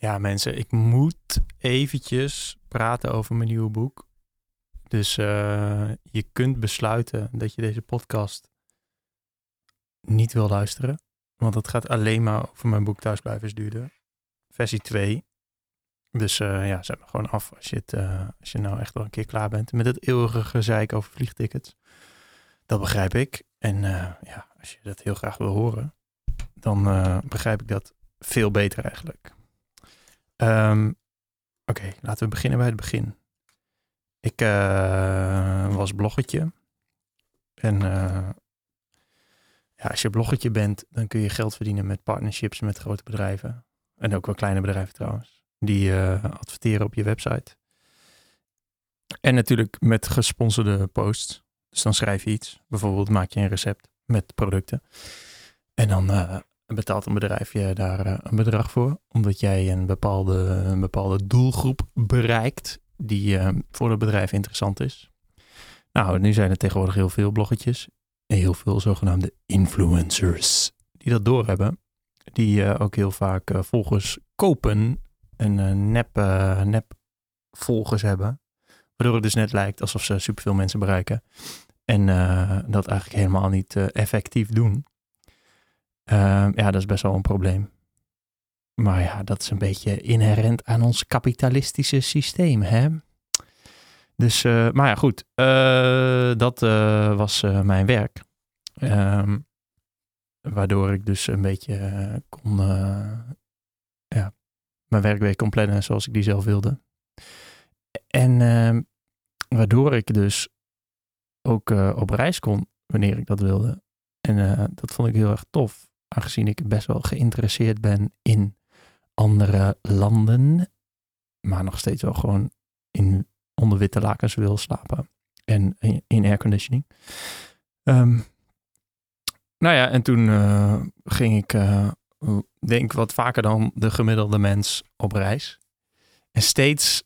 Ja, mensen, ik moet eventjes praten over mijn nieuwe boek. Dus uh, je kunt besluiten dat je deze podcast niet wil luisteren. Want het gaat alleen maar over mijn boek Thuisblijvers duurder. Versie 2. Dus uh, ja, zet me gewoon af als je, het, uh, als je nou echt wel een keer klaar bent met het eeuwige gezeik over vliegtickets. Dat begrijp ik. En ja, als je dat heel graag wil horen, dan begrijp ik dat veel beter eigenlijk. Um, Oké, laten we beginnen bij het begin. Ik uh, was bloggetje. En uh, ja, als je bloggetje bent, dan kun je geld verdienen met partnerships met grote bedrijven. En ook wel kleine bedrijven trouwens. Die uh, adverteren op je website. En natuurlijk met gesponsorde posts. Dus dan schrijf je iets. Bijvoorbeeld maak je een recept met producten. En dan betaalt een bedrijf je daar eh, een bedrag voor, omdat jij een bepaalde, een bepaalde doelgroep bereikt die uh, voor het bedrijf interessant is. Nou, nu zijn er tegenwoordig heel veel bloggetjes en heel veel zogenaamde influencers die dat doorhebben. Die uh, ook heel vaak volgers kopen en nep, nep volgers hebben. Waardoor het dus net lijkt alsof ze superveel mensen bereiken. En dat eigenlijk helemaal niet effectief doen. Ehm, ja, dat is best wel een probleem. Maar ja, dat is een beetje inherent aan ons kapitalistische systeem, hè? Dus, uh, maar ja, goed. Uh, dat uh, was mijn werk. Um, waardoor ik dus een beetje kon, ja, mijn werkweek kon plannen zoals ik die zelf wilde. En ehm, waardoor ik dus ook op reis kon wanneer ik dat wilde. En dat vond ik heel erg tof aangezien ik best wel geïnteresseerd ben in andere landen, maar nog steeds wel gewoon in onder witte lakens wil slapen en in, airconditioning. Um, nou ja, en toen uh, ging ik, uh, denk wat vaker dan de gemiddelde mens op reis. En steeds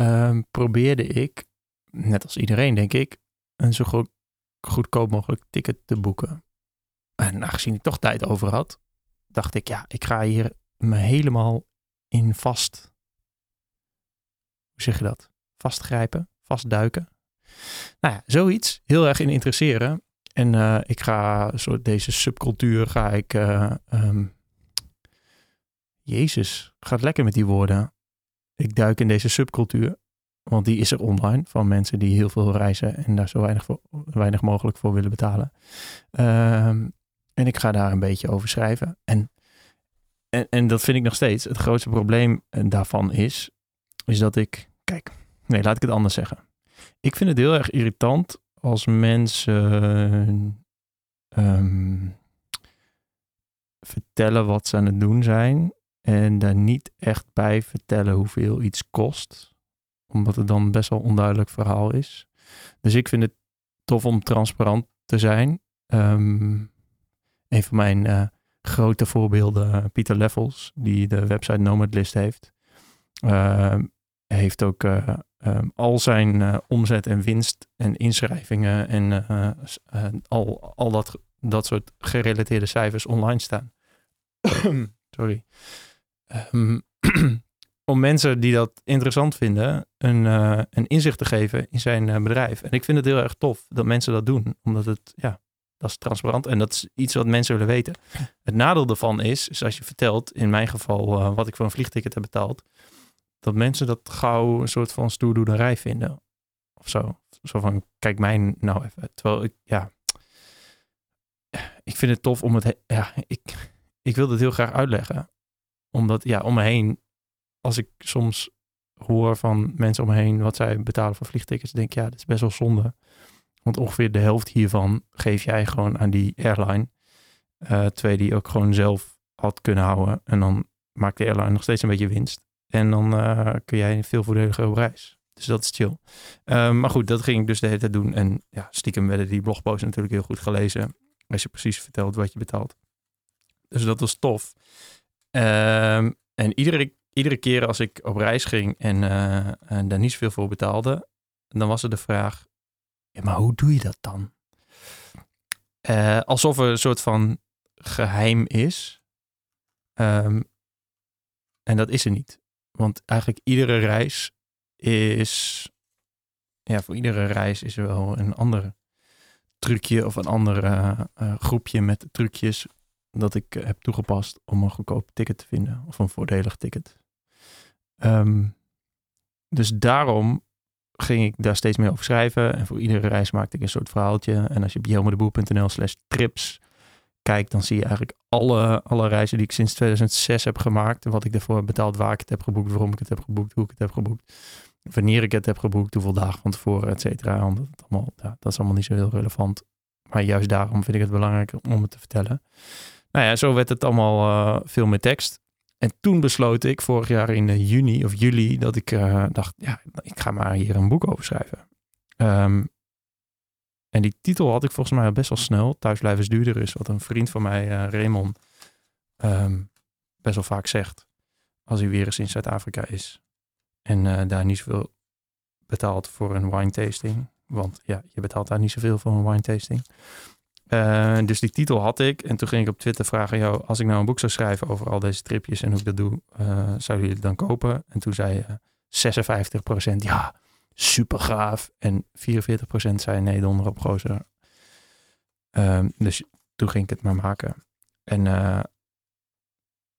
uh, probeerde ik, net als iedereen denk ik, een zo goed, goedkoop mogelijk ticket te boeken. En aangezien ik toch tijd over had, dacht ik, ja, ik ga hier me helemaal in vast. Hoe zeg je dat? Vastgrijpen, vastduiken. Nou ja, zoiets. Heel erg in interesseren. En uh, ik ga soort deze subcultuur ga ik. Uh, um, Jezus, gaat lekker met die woorden. Ik duik in deze subcultuur. Want die is er online van mensen die heel veel reizen en daar zo weinig, voor, weinig mogelijk voor willen betalen. Um, en ik ga daar een beetje over schrijven. En, en, en dat vind ik nog steeds. Het grootste probleem eh, daarvan is, is dat ik. Kijk, nee, laat ik het anders zeggen. Ik vind het heel erg irritant als mensen um, vertellen wat ze aan het doen zijn. En daar niet echt bij vertellen hoeveel iets kost. Omdat het dan best wel onduidelijk verhaal is. Dus ik vind het tof om transparant te zijn. Um, een van mijn uh, grote voorbeelden, eh, Pieter Leffels, die de website Nomadlist heeft, uh, heeft ook uh, um, al zijn omzet en winst en inschrijvingen en al, al dat, dat soort gerelateerde cijfers online staan. Sorry. Um, om mensen die dat interessant vinden, een, een inzicht te geven in zijn bedrijf. En ik vind het heel erg tof dat mensen dat doen, omdat het, ja, dat is transparant en dat is iets wat mensen willen weten. Het nadeel daarvan is, is als je vertelt, in mijn geval, uh, wat ik voor een vliegticket heb betaald, dat mensen dat gauw een soort van stoerdoederij vinden. Of zo. Zo van, kijk mij nou even. Terwijl ik, ja, ik vind het tof om het, ja, ik, ik wil het heel graag uitleggen. Omdat, ja, om me heen, als ik soms hoor van mensen om me heen wat zij betalen voor vliegtickets, denk ik, ja, dat is best wel zonde. Want ongeveer de helft hiervan geef jij gewoon aan die airline. Uh, twee die ook gewoon zelf had kunnen houden. En dan maakt de airline nog steeds een beetje winst. En dan uh, kun jij veel voordeliger op reis. Dus dat is chill. Uh, maar goed, dat ging ik dus de hele tijd doen. En ja, stiekem werden die blogposts natuurlijk heel goed gelezen. Als je precies vertelt wat je betaalt. Dus dat was tof. Ehm, en iedere, iedere keer als ik op reis ging en, en daar niet zoveel voor betaalde, dan was er de vraag: maar hoe doe je dat dan? Uh, alsof er een soort van geheim is. Um, En dat is er niet. Want eigenlijk iedere reis is. Ja, voor iedere reis is er wel een ander trucje of een ander uh, groepje met trucjes dat ik heb toegepast om een goedkoop ticket te vinden of een voordelig ticket. Um, dus daarom ging ik daar steeds meer over schrijven. En voor iedere reis maakte ik een soort verhaaltje. En als je op jelmedeboer.nl slash trips kijkt, dan zie je eigenlijk alle, alle reizen die ik sinds 2006 heb gemaakt. Wat ik heb betaald, waar ik het heb geboekt, waarom ik het heb geboekt, hoe ik het heb geboekt. Wanneer ik het heb geboekt, hoeveel dagen van tevoren, et cetera. Het allemaal, ja, dat is allemaal niet zo heel relevant. Maar juist daarom vind ik het belangrijk om het te vertellen. Nou ja, zo werd het allemaal uh, veel meer tekst. En toen besloot ik vorig jaar in eh, juni of juli dat ik uh, dacht, ja, ik ga maar hier een boek over schrijven. Um, en die titel had ik volgens mij best wel snel. Thuisblijven is duurder is wat een vriend van mij, uh, Raymond, um, best wel vaak zegt. Als hij weer eens in Zuid-Afrika is. En daar niet zoveel betaalt voor een wine tasting. Want ja, je betaalt daar niet zoveel voor een wine tasting. Uh, dus die titel had ik. En toen ging ik op Twitter vragen: jou, als ik nou een boek zou schrijven over al deze tripjes en hoe ik dat doe, uh, zouden jullie het dan kopen? En toen zei uh, 56% ja, super gaaf. En 44% zei nee, donder op gozer. Um, dus toen ging ik het maar maken. En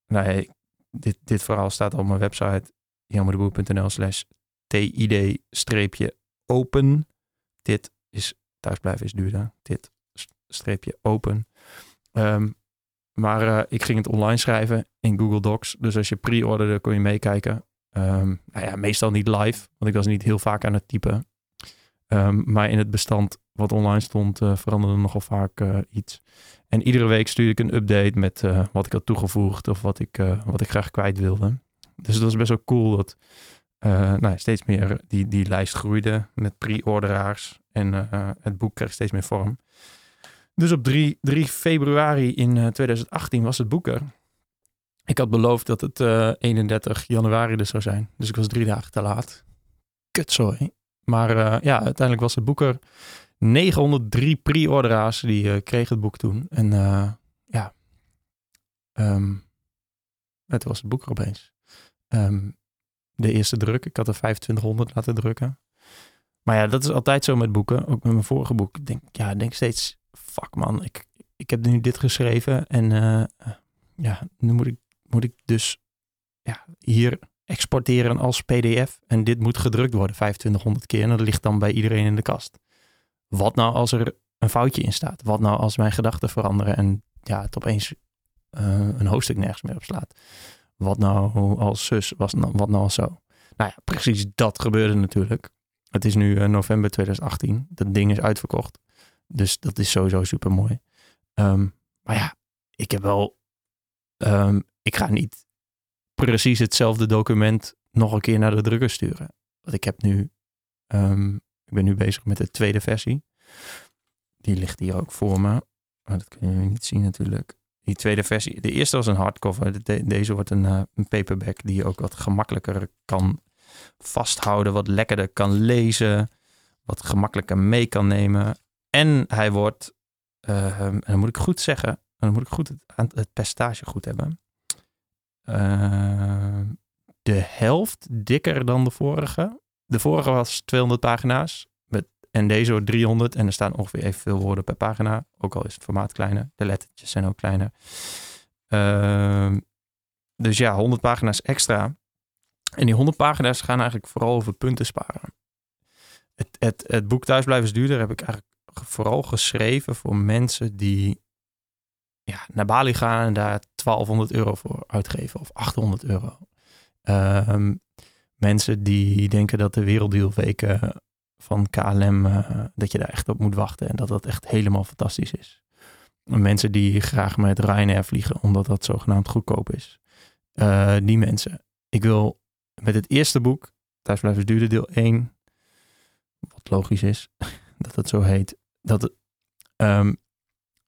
nee, dit, dit verhaal staat op mijn website jammerdeBoer.nl slash tid-open. Dit is thuisblijven is duurder. Dit streepje open. Um, maar uh, ik ging het online schrijven in Google Docs. Dus als je pre-orderde, kon je meekijken. Um, nou ja, meestal niet live, want ik was niet heel vaak aan het typen. Um, maar in het bestand wat online stond, uh, veranderde nogal vaak uh, iets. En iedere week stuurde ik een update met wat ik had toegevoegd of wat ik, wat ik graag kwijt wilde. Dus dat was best wel cool dat nou, steeds meer die, die lijst groeide met pre-orderaars. En het boek kreeg steeds meer vorm. Dus op 3, 3 februari in 2018 was het boek er. Ik had beloofd dat het uh, 31 januari dus zou zijn. Dus ik was drie dagen te laat. Kut, sorry. Maar uh, ja, uiteindelijk was het boek er. 903 pre-orderaars die uh, kregen het boek toen. En ja, um, het was het boek er opeens. Um, de eerste druk. Ik had er 2500 laten drukken. Maar ja, dat is altijd zo met boeken. Ook met mijn vorige boek. Ik denk, ja, ik denk steeds, fuck man, ik, ik heb nu dit geschreven. En ja, nu moet ik moet ik dus ja, hier exporteren als PDF. En dit moet gedrukt worden 2500 keer. En dat ligt dan bij iedereen in de kast. Wat nou als er een foutje in staat? Wat nou als mijn gedachten veranderen en ja, het opeens uh, een hoofdstuk nergens meer op slaat? Wat nou als zus? Was nou, wat nou als zo? Nou ja, precies dat gebeurde natuurlijk. Het is nu november 2018. Dat ding is uitverkocht. Dus dat is sowieso super mooi. Um, maar ja, ik heb wel um, ik ga niet precies hetzelfde document nog een keer naar de drukker sturen. Want ik heb nu, um, ik ben nu bezig met de tweede versie. Die ligt hier ook voor me. Maar dat kun je niet zien natuurlijk. Die tweede versie. De eerste was een hardcover. De, deze wordt een, uh, een paperback die je ook wat gemakkelijker kan vasthouden. Wat lekkerder kan lezen. Wat gemakkelijker mee kan nemen. En hij wordt, uh, en dan moet ik goed zeggen, dan moet ik goed het, het percentage goed hebben. Uh, de helft dikker dan de vorige. De vorige was 200 pagina's. Met, en deze wordt 300. En er staan ongeveer evenveel woorden per pagina. Ook al is het formaat kleiner. De lettertjes zijn ook kleiner. Uh, dus ja, 100 pagina's extra. En die 100 pagina's gaan eigenlijk vooral over punten sparen. Het, het, het boek Thuisblijven is duurder heb ik eigenlijk vooral geschreven voor mensen die ja, naar Bali gaan en daar 1200 euro voor uitgeven of 800 euro. Um, mensen die denken dat de werelddealweken van KLM, eh, dat je daar echt op moet wachten en dat dat echt helemaal fantastisch is. Mensen die graag met Ryanair vliegen omdat dat zogenaamd goedkoop is. Uh, die mensen. Ik wil met het eerste boek, Thuis blijven duurder deel 1, wat logisch is dat het zo heet, dat um,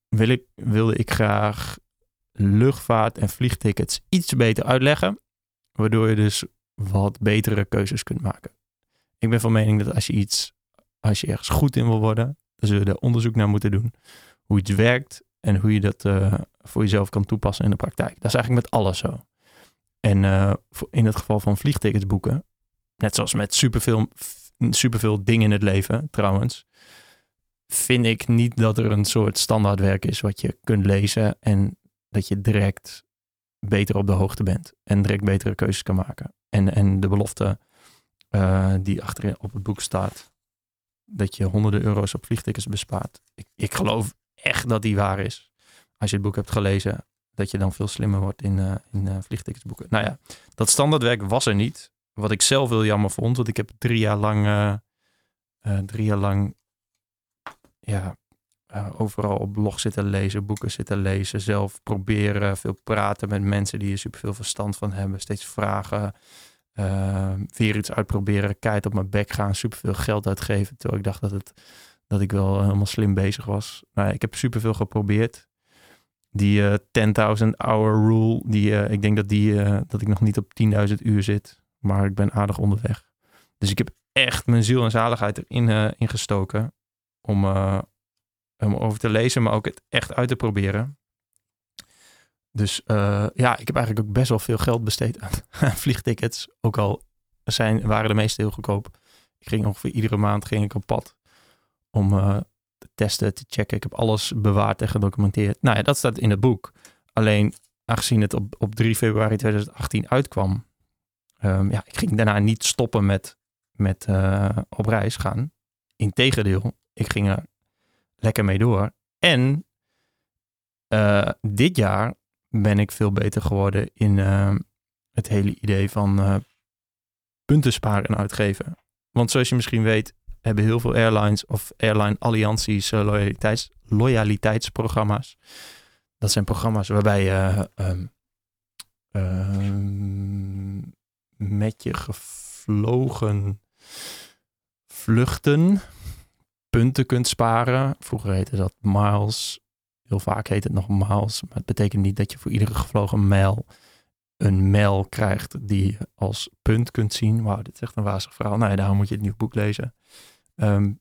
wil ik, wilde ik graag luchtvaart en vliegtickets iets beter uitleggen. Waardoor je dus wat betere keuzes kunt maken. Ik ben van mening dat als je iets, als je ergens goed in wil worden, dan zul er onderzoek naar moeten doen. Hoe iets werkt en hoe je dat uh, voor jezelf kan toepassen in de praktijk. Dat is eigenlijk met alles zo. En uh, in het geval van vliegtickets boeken, net zoals met superveel, superveel dingen in het leven trouwens, vind ik niet dat er een soort standaardwerk is wat je kunt lezen en dat je direct beter op de hoogte bent en direct betere keuzes kan maken. En, en de belofte uh, die achterin op het boek staat, dat je honderden euro's op vliegtickets bespaart. Ik, ik geloof echt dat die waar is. Als je het boek hebt gelezen, dat je dan veel slimmer wordt in, uh, in uh, vliegtickets boeken. Nou ja, dat standaardwerk was er niet. Wat ik zelf heel jammer vond, want ik heb drie jaar lang, drie jaar lang ja, overal op blog zitten lezen, boeken zitten lezen, zelf proberen, veel praten met mensen die er superveel verstand van hebben, steeds vragen, uh, weer iets uitproberen, keihard op mijn bek gaan, superveel geld uitgeven, terwijl ik dacht dat, het, dat ik wel helemaal slim bezig was. Nou, ik heb superveel geprobeerd. Die uh, eh, 10.000 hour rule, die, ik denk dat, die, dat ik nog niet op 10.000 uur zit, maar ik ben aardig onderweg. Dus ik heb echt mijn ziel en zaligheid erin ingestoken om, om over te lezen, maar ook het echt uit te proberen. Dus uh, ja, ik heb eigenlijk ook best wel veel geld besteed aan, vliegtickets. Ook al zijn, waren de meeste heel goedkoop. Ik ging ongeveer iedere maand ging ik op pad om uh, te testen, te checken. Ik heb alles bewaard en gedocumenteerd. Nou ja, dat staat in het boek. Alleen aangezien het op, op 3 februari 2018 uitkwam, um, ja, ik ging daarna niet stoppen met, met uh, op reis gaan. Integendeel, ik ging er lekker mee door. En uh, dit jaar ben ik veel beter geworden in uh, het hele idee van uh, punten sparen en uitgeven. Want zoals je misschien weet, hebben heel veel airlines of airline allianties loyaliteits, loyaliteitsprogramma's. Dat zijn programma's waarbij je um, met je gevlogen vluchten punten kunt sparen. Vroeger heette dat miles. Heel vaak heet het nog miles. Maar het betekent niet dat je voor iedere gevlogen mijl een mijl krijgt die je als punt kunt zien. Wauw, dit is echt een wazig verhaal. Nou ja, daarom moet je het nieuwe boek lezen. Um,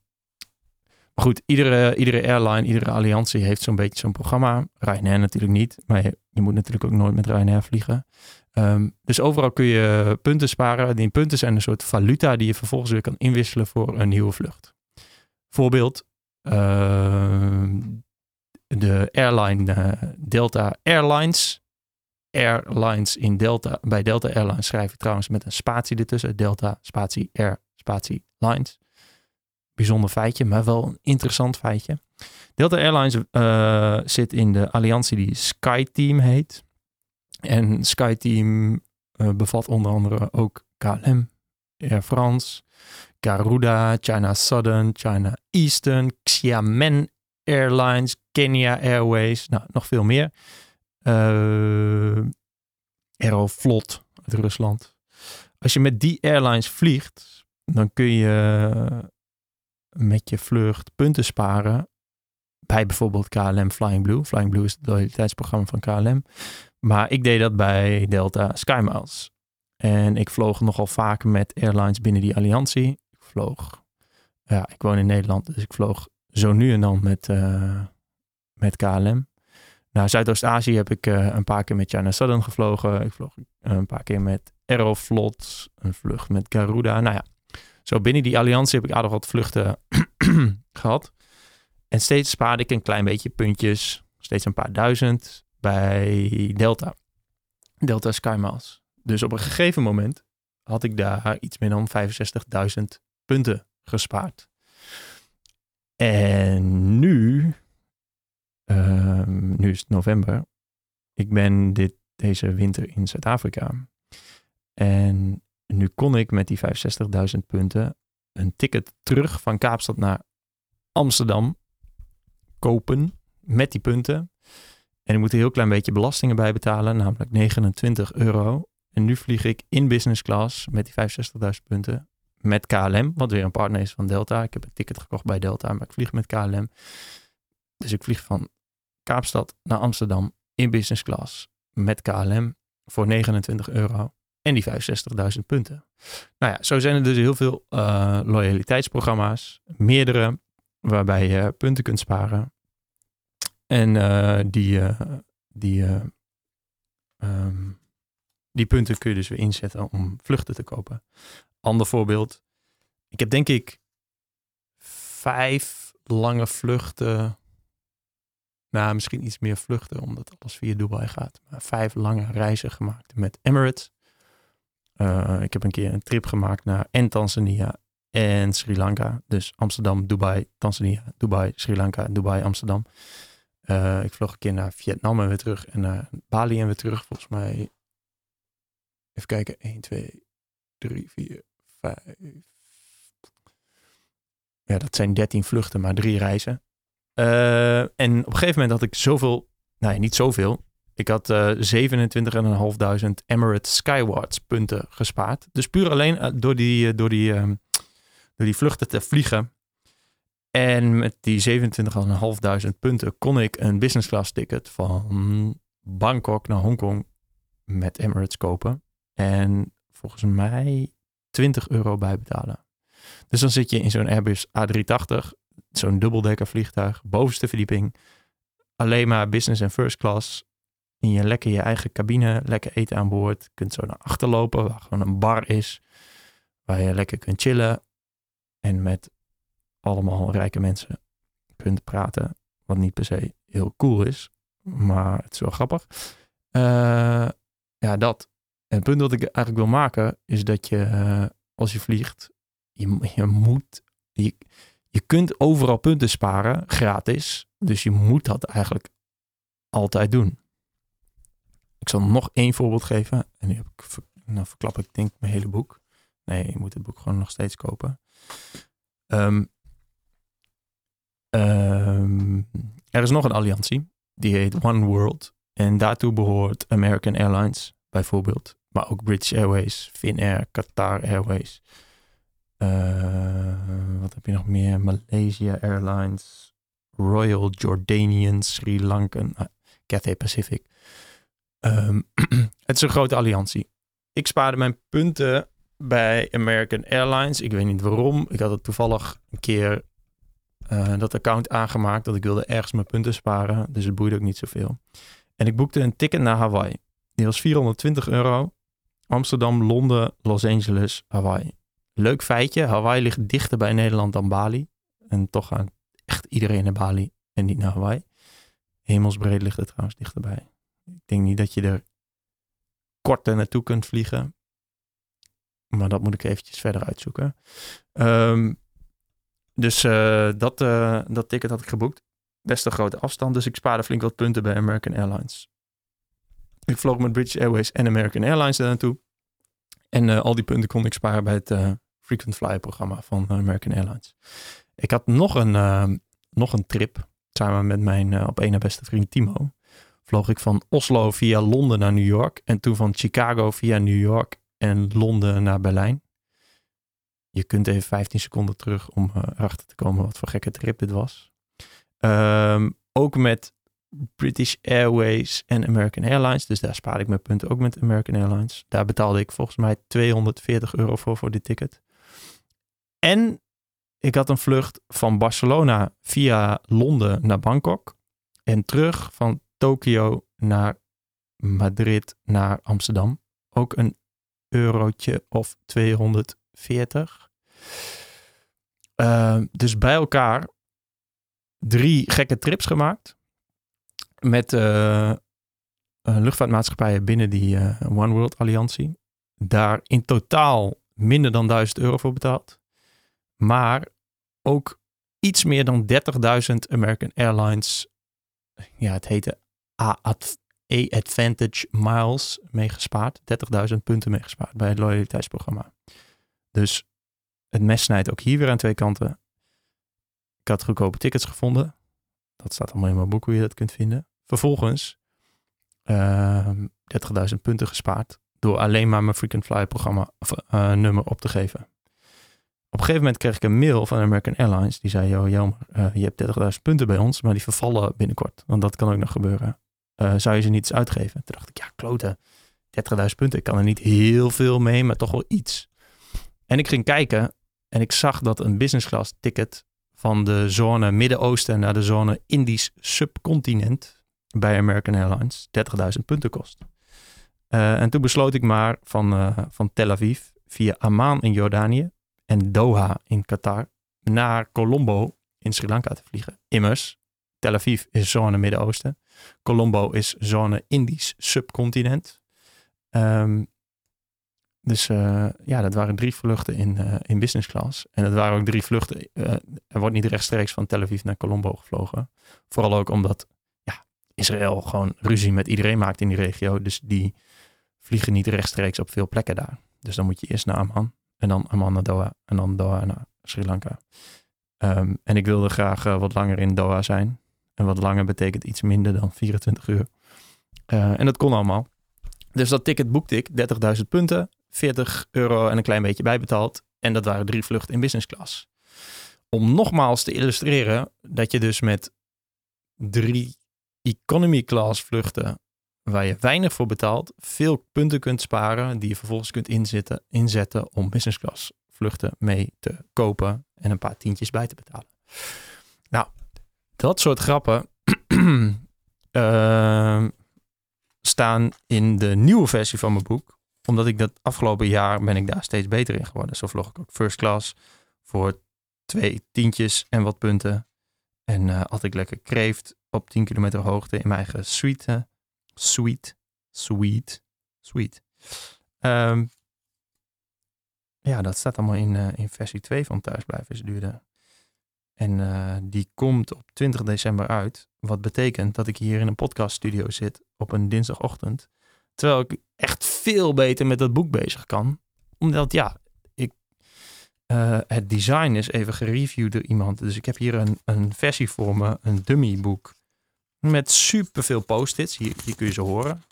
maar goed, iedere, iedere airline, iedere alliantie heeft zo'n beetje zo'n programma. Ryanair natuurlijk niet, maar je, je, moet natuurlijk ook nooit met Ryanair vliegen. Um, dus overal kun je punten sparen. Die punten zijn een soort valuta die je vervolgens weer kan inwisselen voor een nieuwe vlucht. Voorbeeld, uh, de airline uh, Delta Airlines. Airlines in Delta, bij Delta Airlines schrijf je trouwens met een spatie ertussen. Delta, spatie, Air, spatie, Lines. Bijzonder feitje, maar wel een interessant feitje. Delta Airlines uh, zit in de alliantie die SkyTeam heet. En SkyTeam uh, bevat onder andere ook KLM, Air France, Garuda, China Southern, China Eastern, Xiamen Airlines, Kenya Airways, nou, nog veel meer. Uh, Aeroflot uit Rusland. Als je met die airlines vliegt, dan kun je met je vlucht punten sparen bij bijvoorbeeld KLM Flying Blue. Flying Blue is het loyaliteitsprogramma van KLM. Maar ik deed dat bij Delta SkyMiles. En ik vloog nogal vaak met airlines binnen die alliantie vloog. Ja, ik woon in Nederland, dus ik vloog zo nu en dan met, uh, met KLM. Naar Zuidoost-Azië heb ik uh, een paar keer met China Southern gevlogen. Ik vloog een paar keer met Aeroflot, een vlucht met Garuda. Nou ja, zo binnen die alliantie heb ik aardig wat vluchten gehad. En steeds spaarde ik een klein beetje puntjes, steeds een paar duizend bij Delta. Delta SkyMiles. Dus op een gegeven moment had ik daar iets meer dan 65.000 punten gespaard. En nu, um, nu is het november. Ik ben dit, deze winter in Zuid-Afrika. En nu kon ik met die 65.000 punten een ticket terug van Kaapstad naar Amsterdam kopen met die punten. En ik moet een heel klein beetje belastingen bij betalen, namelijk 29 euro. En nu vlieg ik in business class met die 65.000 punten met KLM, wat weer een partner is van Delta. Ik heb een ticket gekocht bij Delta, maar ik vlieg met KLM. Dus ik vlieg van Kaapstad naar Amsterdam in business class met KLM voor 29 euro en die 65.000 punten. Nou ja, zo zijn er dus heel veel uh, loyaliteitsprogramma's, meerdere, waarbij je punten kunt sparen. En uh, die, uh, die um, Die punten kun je dus weer inzetten om vluchten te kopen. Ander voorbeeld. Ik heb denk ik vijf lange vluchten. Nou, misschien iets meer vluchten, omdat alles via Dubai gaat. Maar vijf lange reizen gemaakt met Emirates. Ik heb een keer een trip gemaakt naar en Tanzania en Sri Lanka. Dus Amsterdam, Dubai, Tanzania, Dubai, Sri Lanka, Dubai, Amsterdam. Uh, ik vloog een keer naar Vietnam en weer terug. En naar Bali en weer terug. Volgens mij. Even kijken. 1, 2, 3, 4, 5. Ja, dat zijn 13 vluchten, maar drie reizen. Uh, en op een gegeven moment had ik zoveel. Nee, niet zoveel. Ik had uh, 27.500 Emirates Skywards punten gespaard. Dus puur alleen door die, door die uh, door die vluchten te vliegen. En met die 27.500 punten kon ik een business class ticket van Bangkok naar Hongkong met Emirates kopen. En volgens mij 20 euro bijbetalen. Dus dan zit je in zo'n Airbus A380, zo'n dubbeldekker vliegtuig, bovenste verdieping. Alleen maar business en first class. In je lekker je eigen cabine, lekker eten aan boord. Je kunt zo naar achter lopen, waar gewoon een bar is. Waar je lekker kunt chillen en met allemaal rijke mensen kunt praten. Wat niet per se heel cool is, maar het is wel grappig. Uh, ja, dat. En het punt dat ik eigenlijk wil maken is dat je, uh, als je vliegt, je, je moet, je, je kunt overal punten sparen, gratis. Dus je moet dat eigenlijk altijd doen. Ik zal nog één voorbeeld geven. En nu heb ik, nou verklap ik denk mijn hele boek. Nee, je moet het boek gewoon nog steeds kopen. Um, um, er is nog een alliantie. Die heet One World. En daartoe behoort American Airlines bijvoorbeeld. Maar ook British Airways, Finnair, Qatar Airways. Uh, wat heb je nog meer? Malaysia Airlines, Royal Jordanian, Sri Lankan, uh, Cathay Pacific. Um, het is een grote alliantie. Ik spaarde mijn punten bij American Airlines. Ik weet niet waarom. Ik had het toevallig een keer uh, dat account aangemaakt. Dat ik wilde ergens mijn punten sparen. Dus het boeide ook niet zoveel. En ik boekte een ticket naar Hawaii. Die was 420 euro. Amsterdam, Londen, Los Angeles, Hawaii. Leuk feitje. Hawaii ligt dichter bij Nederland dan Bali. En toch gaat echt iedereen naar Bali en niet naar Hawaii. Hemelsbreed ligt het trouwens dichterbij. Ik denk niet dat je er korter naartoe kunt vliegen. Maar dat moet ik eventjes verder uitzoeken. Um, dus uh, dat, uh, dat ticket had ik geboekt. Best een grote afstand. Dus ik spaarde flink wat punten bij American Airlines. Ik vloog met British Airways en American Airlines daar naartoe. En uh, al die punten kon ik sparen bij het Frequent Flyer programma van American Airlines. Ik had nog een, nog een trip samen met mijn op één na beste vriend Timo. Vloog ik van Oslo via Londen naar New York. En toen van Chicago via New York en Londen naar Berlijn. Je kunt even 15 seconden terug om uh, erachter te komen wat voor gekke trip dit was. Um, ook met British Airways en American Airlines. Dus daar spaarde ik mijn punten ook met American Airlines. Daar betaalde ik volgens mij 240 euro voor voor dit ticket. En ik had een vlucht van Barcelona via Londen naar Bangkok. En terug van Tokio naar Madrid naar Amsterdam. Ook een eurotje of 240. Uh, dus bij elkaar drie gekke trips gemaakt. Met uh, luchtvaartmaatschappijen binnen die uh, One World Alliantie. Daar in totaal minder dan 1000 euro voor betaald. Maar ook iets meer dan 30.000 American Airlines. Ja, het heette A-Advantage Miles meegespaard. 30.000 punten meegespaard bij het loyaliteitsprogramma. Dus het mes snijdt ook hier weer aan twee kanten. Ik had goedkope tickets gevonden. Dat staat allemaal in mijn boek hoe je dat kunt vinden. Vervolgens uh, ehm, 30.000 punten gespaard. Door alleen maar mijn Frequent Flyer programma of, uh, nummer op te geven. Op een gegeven moment kreeg ik een mail van American Airlines. Die zei, joh, jammer, uh, je hebt 30.000 punten bij ons, maar die vervallen binnenkort. Want dat kan ook nog gebeuren. Uh, zou je ze niet eens uitgeven? Toen dacht ik, ja, kloten. 30.000 punten, ik kan er niet heel veel mee, maar toch wel iets. En ik ging kijken en ik zag dat een business class ticket van de zone Midden-Oosten naar de zone Indisch subcontinent bij American Airlines 30.000 punten kost. Eh, en toen besloot ik maar van, eh, van Tel Aviv via Amman in Jordanië en Doha in Qatar naar Colombo in Sri Lanka te vliegen. Immers, Tel Aviv is zone Midden-Oosten. Colombo is zone Indisch subcontinent. Ehm, dus eh, ja, dat waren drie vluchten in, uh, in business class. En dat waren ook drie vluchten. Uh, er wordt niet rechtstreeks van Tel Aviv naar Colombo gevlogen. Vooral ook omdat ja, Israël gewoon ruzie met iedereen maakt in die regio. Dus die vliegen niet rechtstreeks op veel plekken daar. Dus dan moet je eerst naar Amman. En dan Amman naar Doha. En dan Doha naar Sri Lanka. Um, en ik wilde graag wat langer in Doha zijn. En wat langer betekent iets minder dan 24 uur. en dat kon allemaal. Dus dat ticket boekte ik, 30.000 punten. 40 euro en een klein beetje bijbetaald. En dat waren drie vluchten in business class. Om nogmaals te illustreren dat je dus met drie economy class vluchten, waar je weinig voor betaalt, veel punten kunt sparen die je vervolgens kunt inzetten, inzetten om business class vluchten mee te kopen en een paar tientjes bij te betalen. Nou, dat soort grappen uh, staan in de nieuwe versie van mijn boek omdat ik dat afgelopen jaar ben ik daar steeds beter in geworden. Zo vlog ik ook first class voor twee tientjes en wat punten. En uh, had ik lekker kreeft op 10 kilometer hoogte in mijn eigen suite. Sweet. Sweet. Sweet. Ja, dat staat allemaal in, uh, in versie 2 van Thuisblijven is duurder. En uh, die komt op 20 december uit. Wat betekent dat ik hier in een podcaststudio zit op een dinsdagochtend. Terwijl ik echt veel beter met dat boek bezig kan. Omdat ja, ik, uh, het design is even gereviewd door iemand. Dus ik heb hier een, een versie voor me, een dummy boek. Met superveel post-its. Hier, hier kun je ze horen.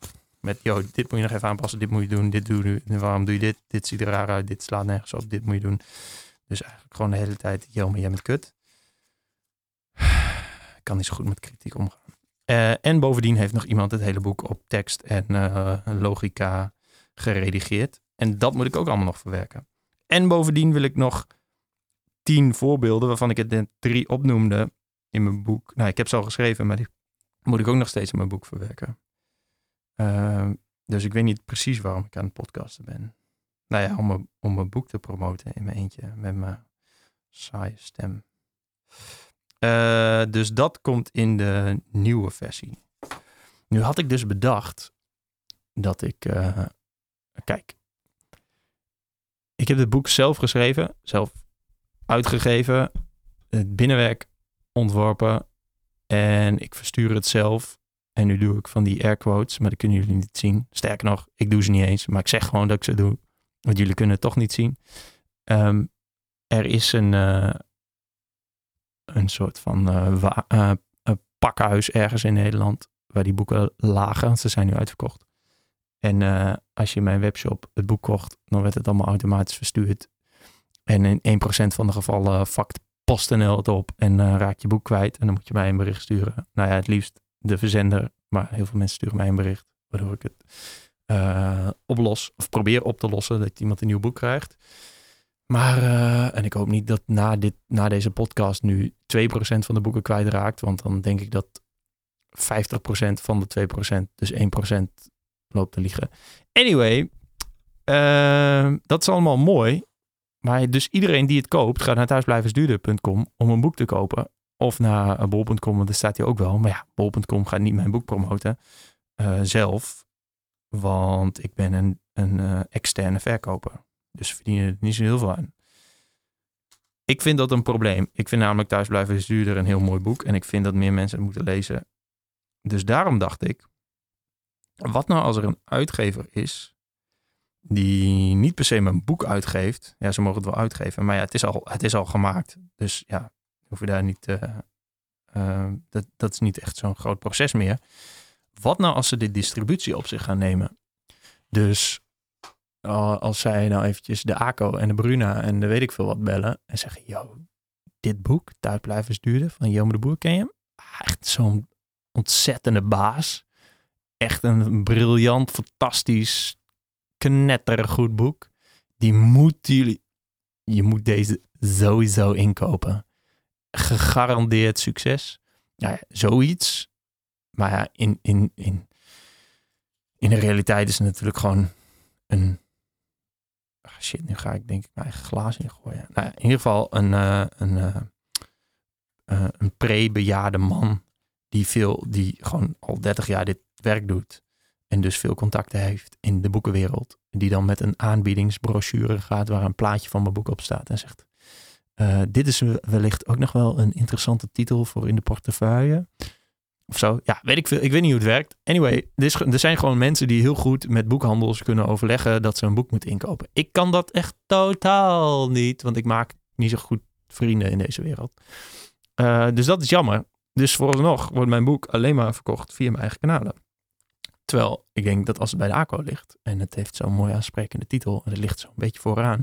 Met, joh, dit moet je nog even aanpassen. Dit moet je doen. Dit doe je. Waarom doe je dit? Dit ziet er raar uit. Dit slaat nergens op. Dit moet je doen. Dus eigenlijk gewoon de hele tijd, joh, maar jij bent kut. Ik kan niet zo goed met kritiek omgaan. Uh, en bovendien heeft nog iemand het hele boek op tekst en uh, logica geredigeerd. En dat moet ik ook allemaal nog verwerken. En bovendien wil ik nog tien voorbeelden, waarvan ik het drie opnoemde in mijn boek. Nou, ik heb ze al geschreven, maar die moet ik ook nog steeds in mijn boek verwerken. Uh, dus ik weet niet precies waarom ik aan het podcasten ben. Nou ja, om mijn, om mijn boek te promoten in mijn eentje met mijn saaie stem. Uh, dus dat komt in de nieuwe versie. Nu had ik dus bedacht dat ik. Uh, kijk. Ik heb het boek zelf geschreven, zelf uitgegeven, het binnenwerk ontworpen en ik verstuur het zelf. En nu doe ik van die air quotes, maar dat kunnen jullie niet zien. Sterker nog, ik doe ze niet eens, maar ik zeg gewoon dat ik ze doe. Want jullie kunnen het toch niet zien. Um, er is een, uh, een soort van uh, pakhuis ergens in Nederland waar die boeken lagen. Ze zijn nu uitverkocht. En uh, als je in mijn webshop het boek kocht, dan werd het allemaal automatisch verstuurd. En in 1% van de gevallen vakt PostNL het op en uh, raak je boek kwijt. En dan moet je mij een bericht sturen. Nou ja, het liefst de verzender. Maar heel veel mensen sturen mij een bericht. Waardoor ik het oplos of probeer op te lossen. Dat iemand een nieuw boek krijgt. Maar, uh, en ik hoop niet dat na, dit, na deze podcast nu 2% van de boeken kwijtraakt. Want dan denk ik dat 50% van de 2%, dus 1% loopt te liegen. Anyway, uh, dat is allemaal mooi. Maar dus iedereen die het koopt, gaat naar thuisblijversduurder.com om een boek te kopen. Of naar bol.com, want daar staat hij ook wel. Maar ja, bol.com gaat niet mijn boek promoten zelf. Want ik ben een, een externe verkoper. Dus verdienen er niet zo heel veel aan. Ik vind dat een probleem. Ik vind namelijk Thuisblijven is duurder een heel mooi boek. En ik vind dat meer mensen het moeten lezen. Dus daarom dacht ik, wat nou als er een uitgever is die niet per se mijn boek uitgeeft. Ja, ze mogen het wel uitgeven, maar ja, het is al, het is al gemaakt. Dus ja, hoef je daar niet. Uh, uh, dat, dat is niet echt zo'n groot proces meer. Wat nou als ze de distributie op zich gaan nemen? Dus als zij nou eventjes de ACO en de Bruna en de weet ik veel wat bellen en zeggen, yo, dit boek, Thuisblijvers duurder van Jome de Boer, ken je hem? Ah, echt zo'n ontzettende baas. Echt een briljant, fantastisch, knettergoed boek. Die moet jullie, je moet deze sowieso inkopen. Gegarandeerd succes. Ja, zoiets. Maar ja, in, in, in In de realiteit is het natuurlijk gewoon een. Ah, shit, nu ga ik denk ik mijn eigen glaas ingooien. Nou, in ieder geval een, uh, een, uh, uh, een pre-bejaarde man die, veel, die gewoon al 30 jaar dit werk doet. En dus veel contacten heeft in de boekenwereld. Die dan met een aanbiedingsbrochure gaat waar een plaatje van mijn boek op staat. En zegt, dit is wellicht ook nog wel een interessante titel voor in de portefeuille. Of zo. Ja, weet ik veel. Ik weet niet hoe het werkt. Anyway, er, zijn gewoon mensen die heel goed met boekhandels kunnen overleggen dat ze een boek moeten inkopen. Ik kan dat echt totaal niet, want ik maak niet zo goed vrienden in deze wereld. Uh, dus dat is jammer. Dus vooralsnog wordt mijn boek alleen maar verkocht via mijn eigen kanalen. Terwijl ik denk dat als het bij de ACO ligt en het heeft zo'n mooi aansprekende titel en het ligt zo'n beetje vooraan,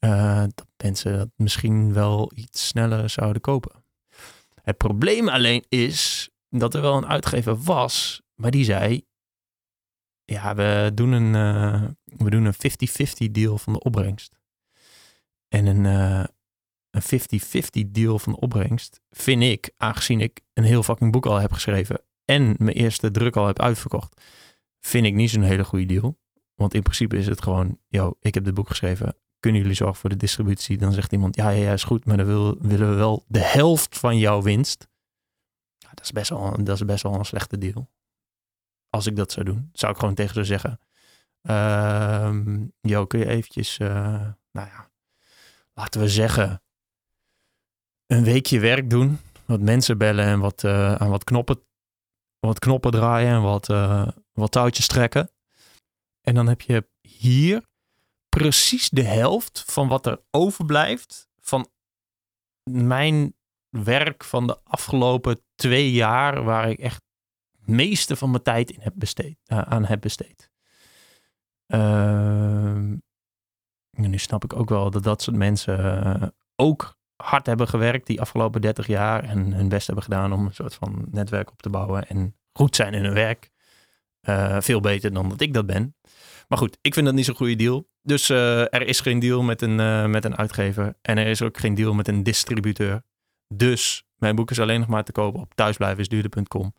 uh, dat mensen dat misschien wel iets sneller zouden kopen. Het probleem alleen is dat er wel een uitgever was, maar die zei: Ja, we doen een, uh, we doen een 50-50 deal van de opbrengst. En een, uh, een 50-50 deal van de opbrengst vind ik, aangezien ik een heel fucking boek al heb geschreven en mijn eerste druk al heb uitverkocht, vind ik niet zo'n hele goede deal. Want in principe is het gewoon, yo, ik heb dit boek geschreven, kunnen jullie zorgen voor de distributie? Dan zegt iemand, ja, ja, ja is goed, maar dan wil, willen we wel de helft van jouw winst. Dat, is best wel, dat is best wel een slechte deal. Als ik dat zou doen, zou ik gewoon tegen ze zeggen, um, yo, kun je eventjes, uh, nou ja, laten we zeggen, een weekje werk doen. Wat mensen bellen en wat, uh, aan wat knoppen, wat knoppen draaien en wat, uh, wat touwtjes trekken. En dan heb je hier precies de helft van wat er overblijft van mijn werk van de afgelopen twee jaar, waar ik echt het meeste van mijn tijd in heb besteed, uh, aan heb besteed. Uh, nu snap ik ook wel dat dat soort mensen uh, ook hard hebben gewerkt die afgelopen 30 jaar en hun best hebben gedaan om een soort van netwerk op te bouwen en goed zijn in hun werk. Uh, veel beter dan dat ik dat ben. Maar goed, ik vind dat niet zo'n goede deal. Dus er is geen deal met een, met een uitgever. En er is ook geen deal met een distributeur. Dus mijn boek is alleen nog maar te kopen op thuisblijvensduurder.com.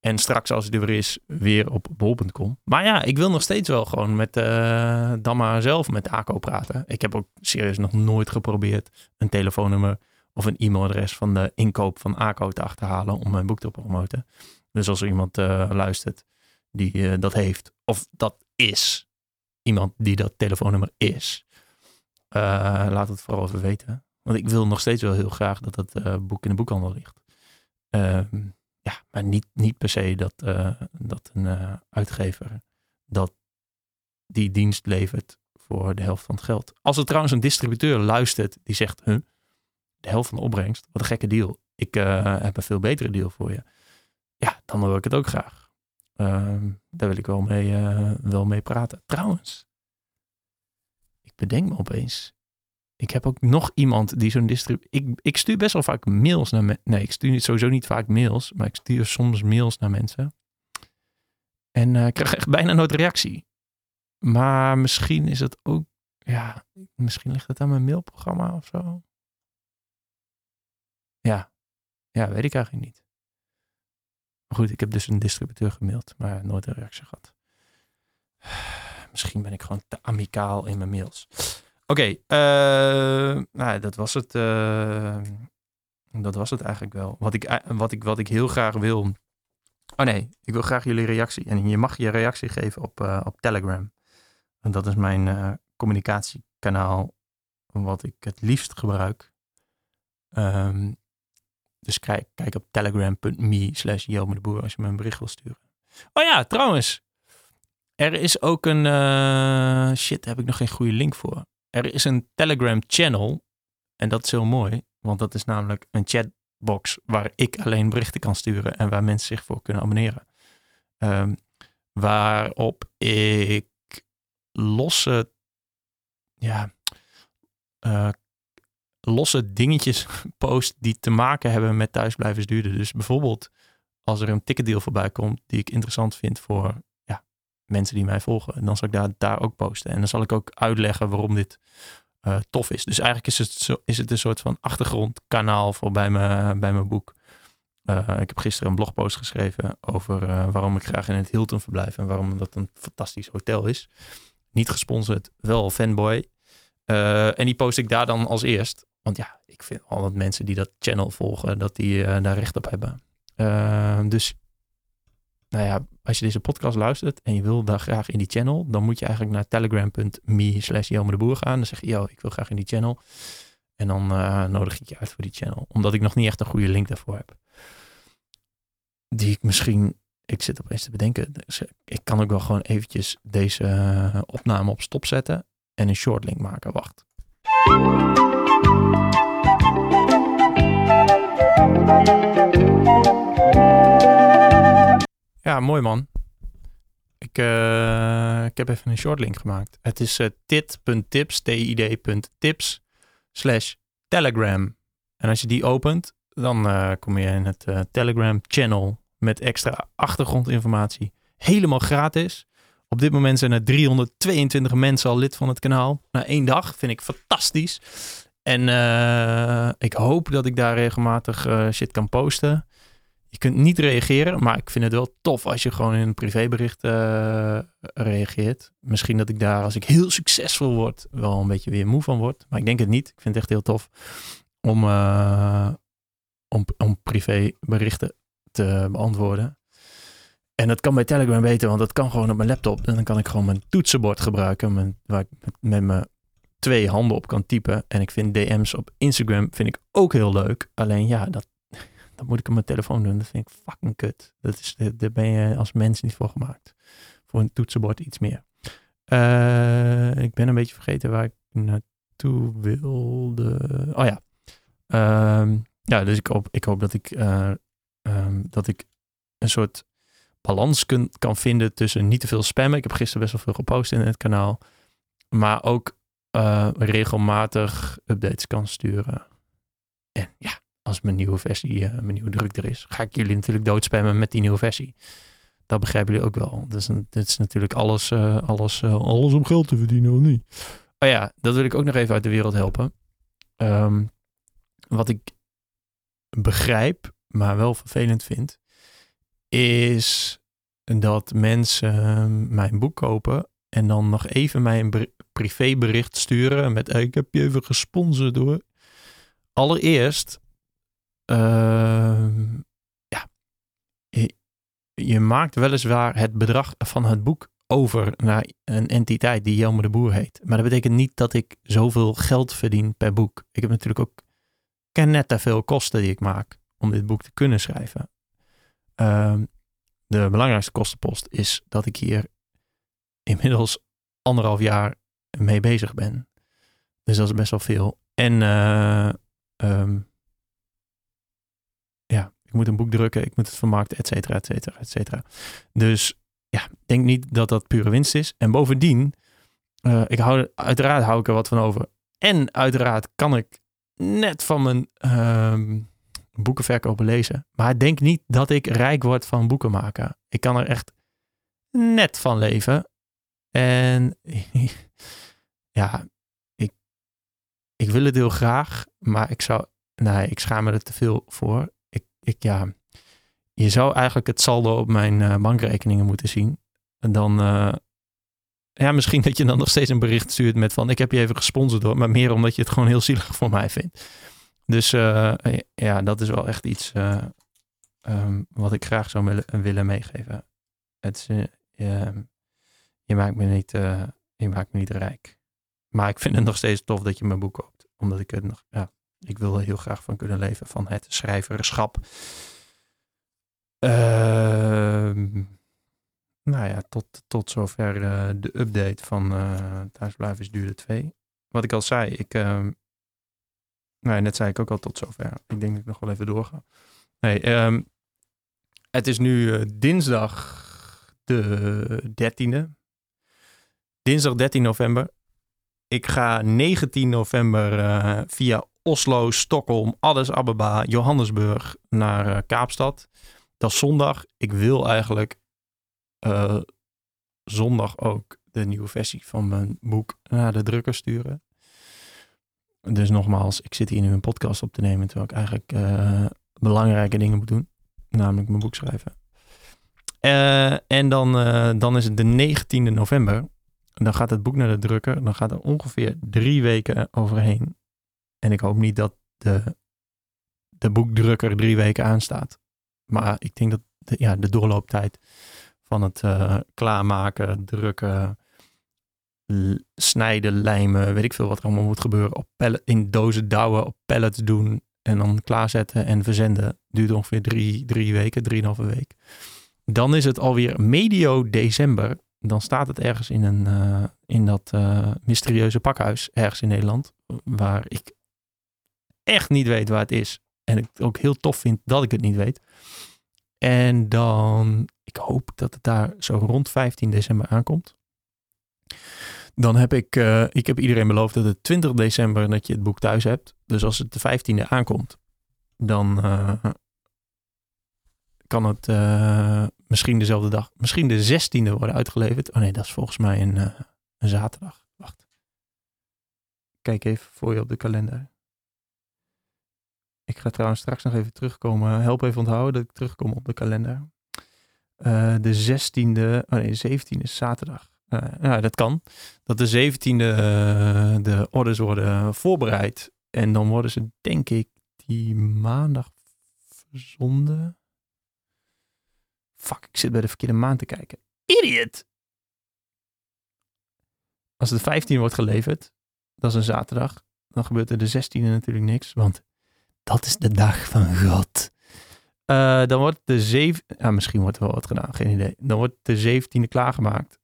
En straks als het er is, weer op bol.com. Maar ja, ik wil nog steeds wel gewoon met uh, dan maar zelf met ACO praten. Ik heb ook serieus nog nooit geprobeerd een telefoonnummer of een e-mailadres van de inkoop van ACO te achterhalen om mijn boek te promoten. Dus als er iemand luistert die dat heeft, of dat is, iemand die dat telefoonnummer is. Laat het vooral even weten. Want ik wil nog steeds wel heel graag dat dat uh, boek in de boekhandel ligt. Uh, ja, maar niet, niet per se dat, uh, dat een uitgever dat die dienst levert voor de helft van het geld. Als er trouwens een distributeur luistert die zegt, huh, de helft van de opbrengst, wat een gekke deal. Ik heb een veel betere deal voor je. Ja, dan hoor ik het ook graag. Uh, daar wil ik wel mee, wel mee praten. Trouwens, ik bedenk me opeens. Ik heb ook nog iemand die zo'n distrib... Ik, ik stuur best wel vaak mails naar mensen. Nee, ik stuur sowieso niet vaak mails. Maar ik stuur soms mails naar mensen. En uh, ik krijg echt bijna nooit reactie. Maar misschien is het ook... Ja, misschien ligt het aan mijn mailprogramma of zo. Ja, ja weet ik eigenlijk niet. Goed, ik heb dus een distributeur gemaild, maar nooit een reactie gehad. Misschien ben ik gewoon te amicaal in mijn mails. Oké, uh, nou, dat was het. Uh, dat was het eigenlijk wel. Wat ik, wat, ik, wat ik heel graag wil. Oh nee, ik wil graag jullie reactie. En je mag je reactie geven op, op Telegram. En dat is mijn communicatiekanaal wat ik het liefst gebruik. Um, dus kijk, kijk op telegram.me slash de Boer als je me een bericht wil sturen. Oh ja, trouwens. Er is ook een... Shit, daar heb ik nog geen goede link voor. Er is een Telegram channel. En dat is heel mooi. Want dat is namelijk een chatbox waar ik alleen berichten kan sturen. En waar mensen zich voor kunnen abonneren. Um, waarop ik losse... Ja, uh, losse dingetjes post die te maken hebben met thuisblijvers duurder. Dus bijvoorbeeld als er een ticketdeal voorbij komt die ik interessant vind voor mensen die mij volgen, dan zal ik daar, daar ook posten. En dan zal ik ook uitleggen waarom dit uh, tof is. Dus eigenlijk is het, zo, is het een soort van achtergrondkanaal voor bij, me, bij mijn boek. ik heb gisteren een blogpost geschreven over waarom ik graag in het Hilton verblijf en waarom dat een fantastisch hotel is. Niet gesponsord, wel fanboy. en die post ik daar dan als eerst. Want ja, ik vind al dat mensen die dat channel volgen, dat die daar recht op hebben. dus nou ja, als je deze podcast luistert en je wil daar graag in die channel, dan moet je eigenlijk naar telegram.me slash de gaan. Dan zeg je, yo, ik wil graag in die channel. En dan uh, nodig ik je uit voor die channel. Omdat ik nog niet echt een goede link daarvoor heb. Die ik misschien, ik zit opeens te bedenken. Dus ik kan ook wel gewoon eventjes deze uh, opname op stop zetten en een short link maken. Wacht. Ja, mooi man. Ik, uh, ik heb even een shortlink gemaakt. Het is uh, tit.tips, tid.tips, slash telegram. En als je die opent, dan uh, kom je in het Telegram channel met extra achtergrondinformatie. Helemaal gratis. Op dit moment zijn er 322 mensen al lid van het kanaal. Na één dag vind ik fantastisch. En ik hoop dat ik daar regelmatig shit kan posten. Je kunt niet reageren, maar ik vind het wel tof als je gewoon in een privébericht uh, reageert. Misschien dat ik daar, als ik heel succesvol word, wel een beetje weer moe van word. Maar ik denk het niet. Ik vind het echt heel tof om, uh, om, om privéberichten te beantwoorden. En dat kan bij Telegram weten, want dat kan gewoon op mijn laptop. En dan kan ik gewoon mijn toetsenbord gebruiken, waar ik met mijn twee handen op kan typen. En ik vind DM's op Instagram vind ik ook heel leuk. Alleen ja, dat dat moet ik op mijn telefoon doen. Dat vind ik fucking kut. Dat is, daar ben je als mens niet voor gemaakt. Voor een toetsenbord iets meer. Uh, ik ben een beetje vergeten waar ik naartoe wilde. Oh ja. Um, ja, dus ik hoop, ik hoop dat ik, uh, um, dat ik een soort balans kun, kan vinden tussen niet te veel spammen. Ik heb gisteren best wel veel gepost in het kanaal. Maar ook uh, regelmatig updates kan sturen. En ja, als mijn nieuwe versie, uh, mijn nieuwe druk er is, ga ik jullie natuurlijk doodspammen met die nieuwe versie. Dat begrijpen jullie ook wel. Dus dit is natuurlijk alles, uh, alles, uh, alles om geld te verdienen, of niet? Oh ja, dat wil ik ook nog even uit de wereld helpen. Um, wat ik begrijp, maar wel vervelend vind, is dat mensen mijn boek kopen en dan nog even mij een privébericht sturen met ik heb je even gesponsord door. Allereerst Ehm, ja, je, maakt weliswaar het bedrag van het boek over naar een entiteit die Jelme de Boer heet. Maar dat betekent niet dat ik zoveel geld verdien per boek. Ik heb natuurlijk ook ken net te veel kosten die ik maak om dit boek te kunnen schrijven. Ehm, de belangrijkste kostenpost is dat ik hier inmiddels anderhalf jaar mee bezig ben. Dus dat is best wel veel. En uh, ik moet een boek drukken, ik moet het vermarkten, et cetera, et cetera, et cetera. Dus ja, denk niet dat dat pure winst is. En bovendien, uh, ik hou, uiteraard hou ik er wat van over. En uiteraard kan ik net van mijn uh, boekenverkopen lezen. Maar denk niet dat ik rijk word van boeken maken. Ik kan er echt net van leven. En ja, ik, ik wil het heel graag, maar ik zou, nee, ik schaam me er te veel voor ik, ja, je zou eigenlijk het saldo op mijn uh, bankrekeningen moeten zien. En dan, uh, ja, misschien dat je dan nog steeds een bericht stuurt met van, ik heb je even gesponsord door, maar meer omdat je het gewoon heel zielig voor mij vindt. Dus uh, ja, dat is wel echt iets um, wat ik graag zou willen, meegeven. Het is, je maakt me niet, je maakt me niet rijk. Maar ik vind het nog steeds tof dat je mijn boek koopt. Omdat ik het nog, ja, ik wil er heel graag van kunnen leven, van het schrijverschap. Uh, nou ja, tot, tot zover uh, de update van uh, Thuisblijven is duurde 2. Wat ik al zei, ik, uh, nou, net zei ik ook al tot zover. Ik denk dat ik nog wel even doorga. Nee, um, het is nu eh, dinsdag de 13e. Dinsdag 13 november. Ik ga 19 november via Oslo, Stockholm, Addis Ababa, Johannesburg naar uh, Kaapstad. Dat is zondag. Ik wil eigenlijk uh, zondag ook de nieuwe versie van mijn boek naar de drukker sturen. Dus nogmaals, ik zit hier nu een podcast op te nemen terwijl ik eigenlijk uh, belangrijke dingen moet doen. namelijk mijn boek schrijven. Eh, en dan, eh, dan is het de 19e november. Dan gaat het boek naar de drukker. Dan gaat er ongeveer drie weken overheen. En ik hoop niet dat de, de boekdrukker drie weken aanstaat. Maar ik denk dat de, ja, de doorlooptijd van het uh, klaarmaken, drukken, snijden, lijmen, weet ik veel wat er allemaal moet gebeuren. Op pallet, in dozen douwen, op pallets doen en dan klaarzetten en verzenden. Duurt ongeveer drie, drie weken, drieënhalve week. Dan is het alweer medio december. Dan staat het ergens in, een, uh, in dat uh, mysterieuze pakhuis, ergens in Nederland, waar ik echt niet weet waar het is. En ik ook heel tof vind dat ik het niet weet. En dan, ik hoop dat het daar zo rond 15 december aankomt. Dan heb ik, uh, ik heb iedereen beloofd dat het 20 december dat je het boek thuis hebt. Dus als het de 15e aankomt, dan uh, kan het uh, misschien dezelfde dag, misschien de 16e worden uitgeleverd. Oh nee, dat is volgens mij een, een zaterdag. Wacht. Kijk even voor je op de kalender. Ik ga trouwens straks nog even terugkomen. Help even onthouden dat ik terugkom op de kalender. Uh, de 16e, oh nee, 17e is zaterdag. Uh, dat kan. Dat de 17e uh, de orders worden voorbereid. En dan worden ze, denk ik, die maandag verzonden. Fuck, ik zit bij de verkeerde maand te kijken. Idiot! Als het 15 wordt geleverd, dat is een zaterdag, dan gebeurt er de 16e natuurlijk niks. Want dat is de dag van God. Uh, dan wordt de zeven, ja, misschien wordt er wel wat gedaan, geen idee. Dan wordt de 17e klaargemaakt.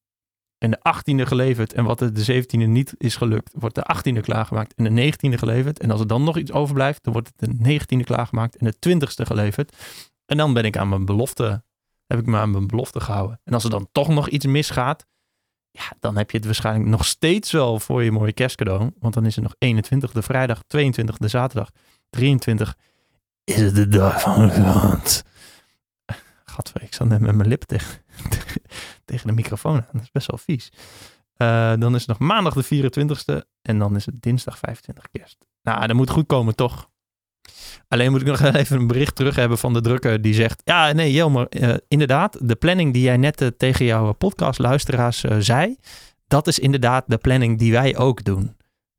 En de 18e geleverd. En wat de 17e niet is gelukt, wordt de 18e klaargemaakt. En de 19e geleverd. En als er dan nog iets overblijft, dan wordt het de 19e klaargemaakt. En de 20e geleverd. En dan ben ik aan mijn belofte, heb ik me aan mijn belofte gehouden. En als er dan toch nog iets misgaat, ja, dan heb je het waarschijnlijk nog steeds wel voor je mooie kerstcadeau. Want dan is er nog 21 de vrijdag, 22 de zaterdag, 23 is het de dag van God. Gadver, ik zat net met mijn lip tegen, de microfoon aan. Dat is best wel vies. Uh, dan is het nog maandag de 24ste en dan is het dinsdag 25 kerst. Nou, dat moet goed komen, toch? Alleen moet ik nog even een bericht terug hebben van de drukker die zegt... Ja, nee, Jelmer, uh, inderdaad, de planning die jij net uh, tegen jouw podcastluisteraars zei... dat is inderdaad de planning die wij ook doen.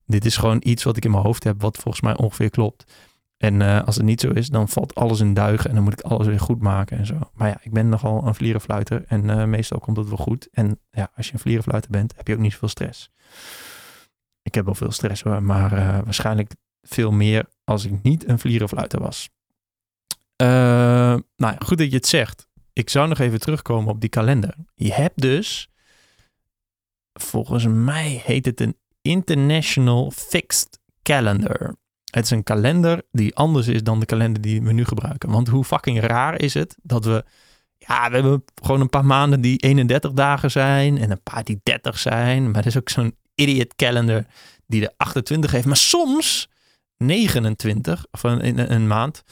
Dit is gewoon iets wat ik in mijn hoofd heb, wat volgens mij ongeveer klopt. En uh, als het niet zo is, dan valt alles in duigen en dan moet ik alles weer goed maken en zo. Maar ja, ik ben nogal een vlierenfluiter en uh, meestal komt het wel goed. En ja, als je een vlierenfluiter bent, heb je ook niet zoveel stress. Ik heb wel veel stress hoor, maar uh, waarschijnlijk veel meer als ik niet een vlierenfluiter was. nou, goed dat je het zegt. Ik zou nog even terugkomen op die kalender. Je hebt dus, volgens mij heet het een International Fixed Calendar. Het is een kalender die anders is dan de kalender die we nu gebruiken. Want hoe fucking raar is het dat we. Ja, we hebben gewoon een paar maanden die 31 dagen zijn en een paar die 30 zijn. Maar er is ook zo'n idiot calendar die de 28 heeft. Maar soms 29 of een, een, een maand.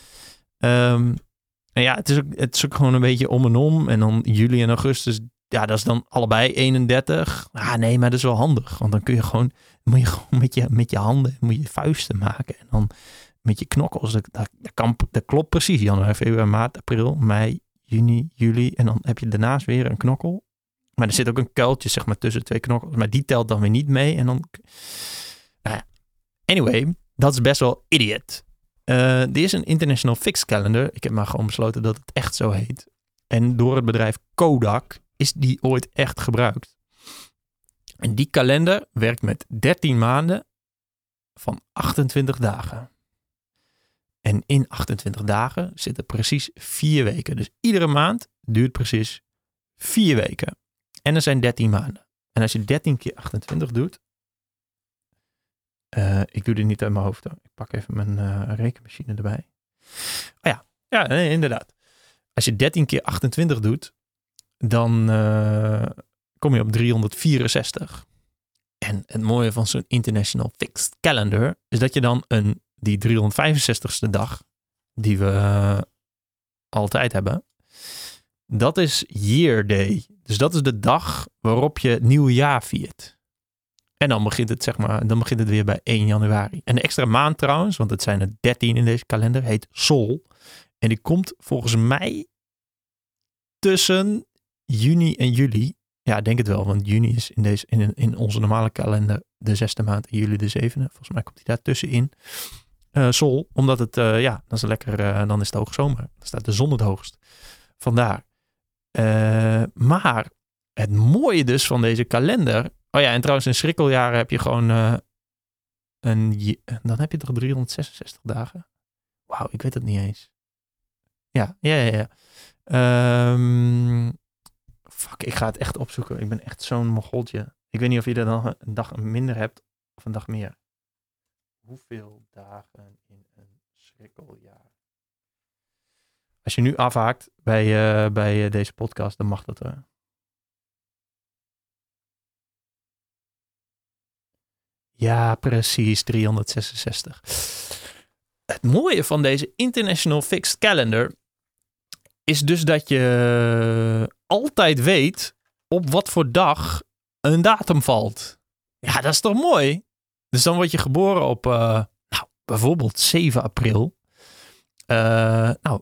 Um, en ja, het is, ook, het is ook gewoon een beetje om en om. En dan juli en augustus, ja, dat is dan allebei 31. Ah, nee, maar dat is wel handig. Want dan kun je gewoon moet je gewoon met je, met je handen, moet je vuisten maken. En dan met je knokkels. Dat, dat, kan, dat klopt precies. Januari, februari, maart, april, mei, juni, juli. En dan heb je daarnaast weer een knokkel. Maar er zit ook een kuiltje zeg maar, tussen twee knokkels. Maar die telt dan weer niet mee. En dan... Nou. Anyway, dat is best wel idiot. Uh, er is een International Fixed Calendar. Ik heb maar gewoon besloten dat het echt zo heet. En door het bedrijf Kodak is die ooit echt gebruikt. En die kalender werkt met 13 maanden van 28 dagen. En in 28 dagen zitten precies 4 weken. Dus iedere maand duurt precies 4 weken. En er zijn 13 maanden. En als je 13 keer 28 doet. Uh, ik doe dit niet uit mijn hoofd. Hoor. Ik pak even mijn uh, rekenmachine erbij. Oh ja, ja inderdaad. Als je 13 keer 28 doet, dan uh, kom je op 364. En het mooie van zo'n International Fixed Calendar is dat je dan een, die 365ste dag, die we uh, altijd hebben, dat is Year Day. Dus dat is de dag waarop je het nieuwe jaar viert. En dan begint het, zeg maar, dan begint het weer bij 1 januari. En de extra maand trouwens, want het zijn er 13 in deze kalender, heet Sol. En die komt volgens mij tussen juni en juli. Ja, ik denk het wel, want juni is in, deze, in, in onze normale kalender de zesde maand en juli de zevende. Volgens mij komt hij daar tussenin. Uh, Sol, omdat het, uh, ja, dan is het lekker, uh, dan is het hoogzomer. Dan staat de zon het hoogst. Vandaar. maar het mooie dus van deze kalender. Oh ja, en trouwens in schrikkeljaren heb je gewoon een, dan heb je toch 366 dagen? Wauw, ik weet het niet eens. Ja, ja, ja. ja. Fuck, ik ga het echt opzoeken. Ik ben echt zo'n mogoltje. Ik weet niet of je er dan een dag minder hebt of een dag meer. Hoeveel dagen in een schrikkeljaar? Als je nu afhaakt bij, uh, bij uh, deze podcast, dan mag dat er. Ja, precies, 366. Het mooie van deze International Fixed Calendar is dus dat je altijd weet op wat voor dag een datum valt. Ja, dat is toch mooi? Dus dan word je geboren op uh, nou, bijvoorbeeld 7 april. Uh, nou,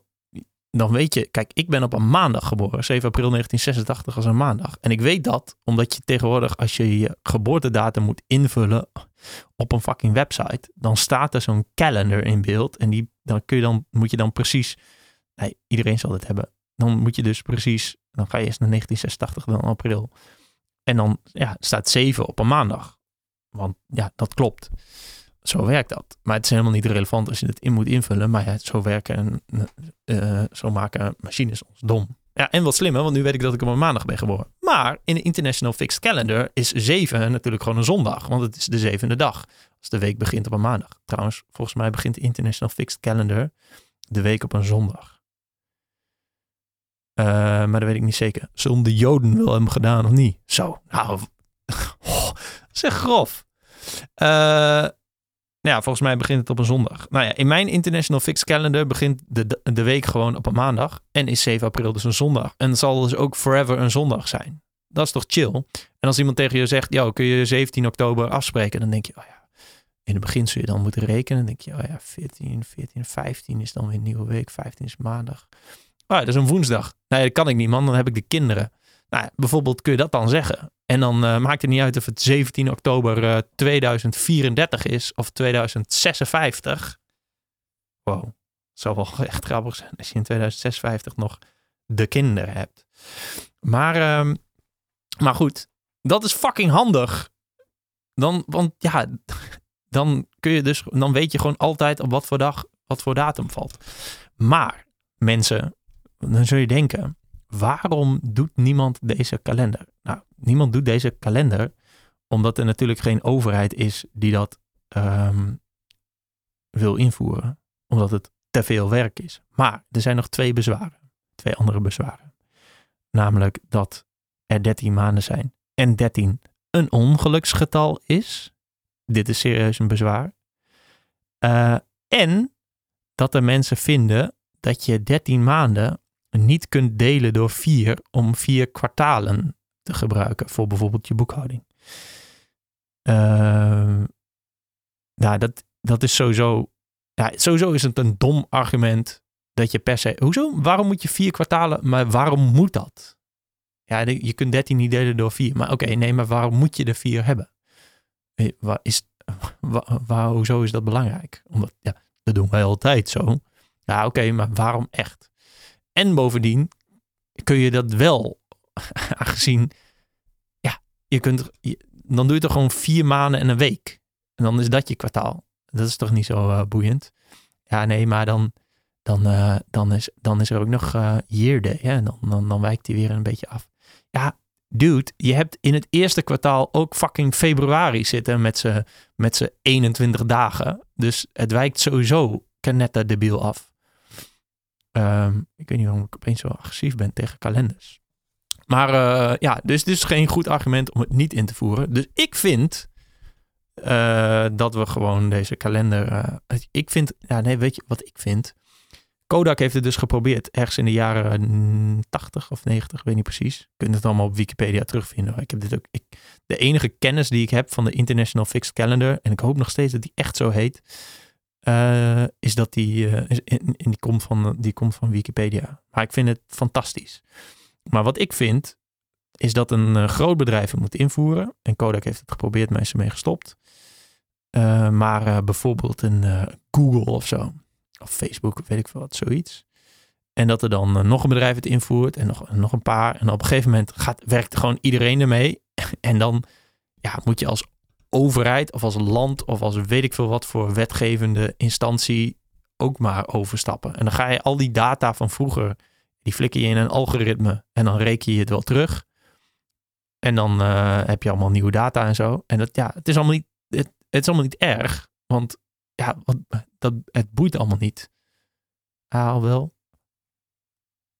dan weet je, kijk, ik ben op een maandag geboren. 7 april 1986 als een maandag. En ik weet dat omdat je tegenwoordig, als je je geboortedatum moet invullen op een fucking website, dan staat er zo'n calendar in beeld. En die, dan, kun je dan moet je dan precies, nee, iedereen zal het hebben. Dan moet je dus precies, dan ga je eerst naar 1986, dan april. En dan ja, staat 7 op een maandag. Want ja, dat klopt. Zo werkt dat. Maar het is helemaal niet relevant als je het in moet invullen. Maar ja, zo werken en uh, zo maken machines ons dom. Ja, en wat slimmer, want nu weet ik dat ik op een maandag ben geboren. Maar in de International Fixed Calendar is 7 natuurlijk gewoon een zondag. Want het is de zevende dag. Als de week begint op een maandag. Trouwens, volgens mij begint de International Fixed Calendar de week op een zondag. Uh, maar dat weet ik niet zeker. De Joden wel hebben gedaan of niet? Zo, nou, oh, zeg grof. Uh, ja, volgens mij begint het op een zondag. Nou ja, in mijn International Fixed Calendar begint de, de week gewoon op een maandag. En is 7 april dus een zondag. En zal dus ook forever een zondag zijn. Dat is toch chill? En als iemand tegen je zegt, ja, kun je 17 oktober afspreken? Dan denk je, oh ja, in het begin zul je dan moeten rekenen. Dan denk je, oh ja, 14, 14, 15 is dan weer een nieuwe week. 15 is maandag. Oh ja, dat is een woensdag. Nee, dat kan ik niet, man. Dan heb ik de kinderen. Nou, bijvoorbeeld kun je dat dan zeggen. En dan uh, maakt het niet uit of het 17 oktober uh, 2034 is of 2056. Wow, dat zou wel echt grappig zijn als je in 2056 nog de kinderen hebt. Maar, uh, maar goed, dat is fucking handig. Dan, want ja, dan kun je dus, dan weet je gewoon altijd op wat voor dag, wat voor datum valt. Maar mensen, dan zul je denken, waarom doet niemand deze kalender? Nou, niemand doet deze kalender omdat er natuurlijk geen overheid is die dat um, wil invoeren. Omdat het te veel werk is. Maar er zijn nog twee bezwaren. Twee andere bezwaren. Namelijk dat er 13 maanden zijn en 13 een ongeluksgetal is. Dit is serieus een bezwaar. Uh, en dat er mensen vinden dat je 13 maanden niet kunt delen door vier om vier kwartalen te gebruiken voor bijvoorbeeld je boekhouding. Uh, nou, dat, dat is sowieso. Ja, sowieso is het een dom argument dat je per se. Hoezo? Waarom moet je vier kwartalen? Maar waarom moet dat? Ja, je kunt 13 niet delen door vier. Maar oké, nee, maar waarom moet je er vier hebben? Eh, waar is, waar, waar, hoezo is dat belangrijk? Omdat, ja, dat doen wij altijd zo. Ja, oké, maar waarom echt? En bovendien kun je dat wel, aangezien, ja, je kunt, dan doe je toch gewoon vier maanden en een week. En dan is dat je kwartaal. Dat is toch niet zo uh, boeiend? Ja, nee, maar dan, dan, uh, dan, is, dan is er ook nog uh, year day. Hè? Dan, dan, dan wijkt die weer een beetje af. Ja, dude, je hebt in het eerste kwartaal ook fucking februari zitten met z'n met 21 dagen. Dus het wijkt sowieso net debiel af. Um, ik weet niet waarom ik opeens zo agressief ben tegen kalenders. Maar uh, ja, dus dit is geen goed argument om het niet in te voeren. Dus ik vind uh, dat we gewoon deze kalender. Uh, ik vind, ja, nee, weet je wat ik vind? Kodak heeft het dus geprobeerd, ergens in de jaren 80 of 90, weet niet precies. Je kunt het allemaal op Wikipedia terugvinden. Ik heb dit ook. Ik, de enige kennis die ik heb van de International Fixed Calendar, en ik hoop nog steeds dat die echt zo heet, eh, is dat die, uh, in, in die, komt van, die komt van Wikipedia. Maar ik vind het fantastisch. Maar wat ik vind, is dat een uh, groot bedrijf het moet invoeren. En Kodak heeft het geprobeerd, mensen mee gestopt. maar bijvoorbeeld een Google of zo, of Facebook, weet ik veel wat, zoiets. En dat er dan nog een bedrijf het invoert en nog, nog een paar. En op een gegeven moment gaat, werkt gewoon iedereen ermee. En dan ja, moet je als overheid of als land of als weet ik veel wat voor wetgevende instantie ook maar overstappen. En dan ga je al die data van vroeger, die flikker je in een algoritme en dan reken je het wel terug. En dan uh, heb je allemaal nieuwe data en zo. En dat, ja, het is allemaal niet, het, is allemaal niet erg, want ja, dat, het boeit allemaal niet. Ah, wel.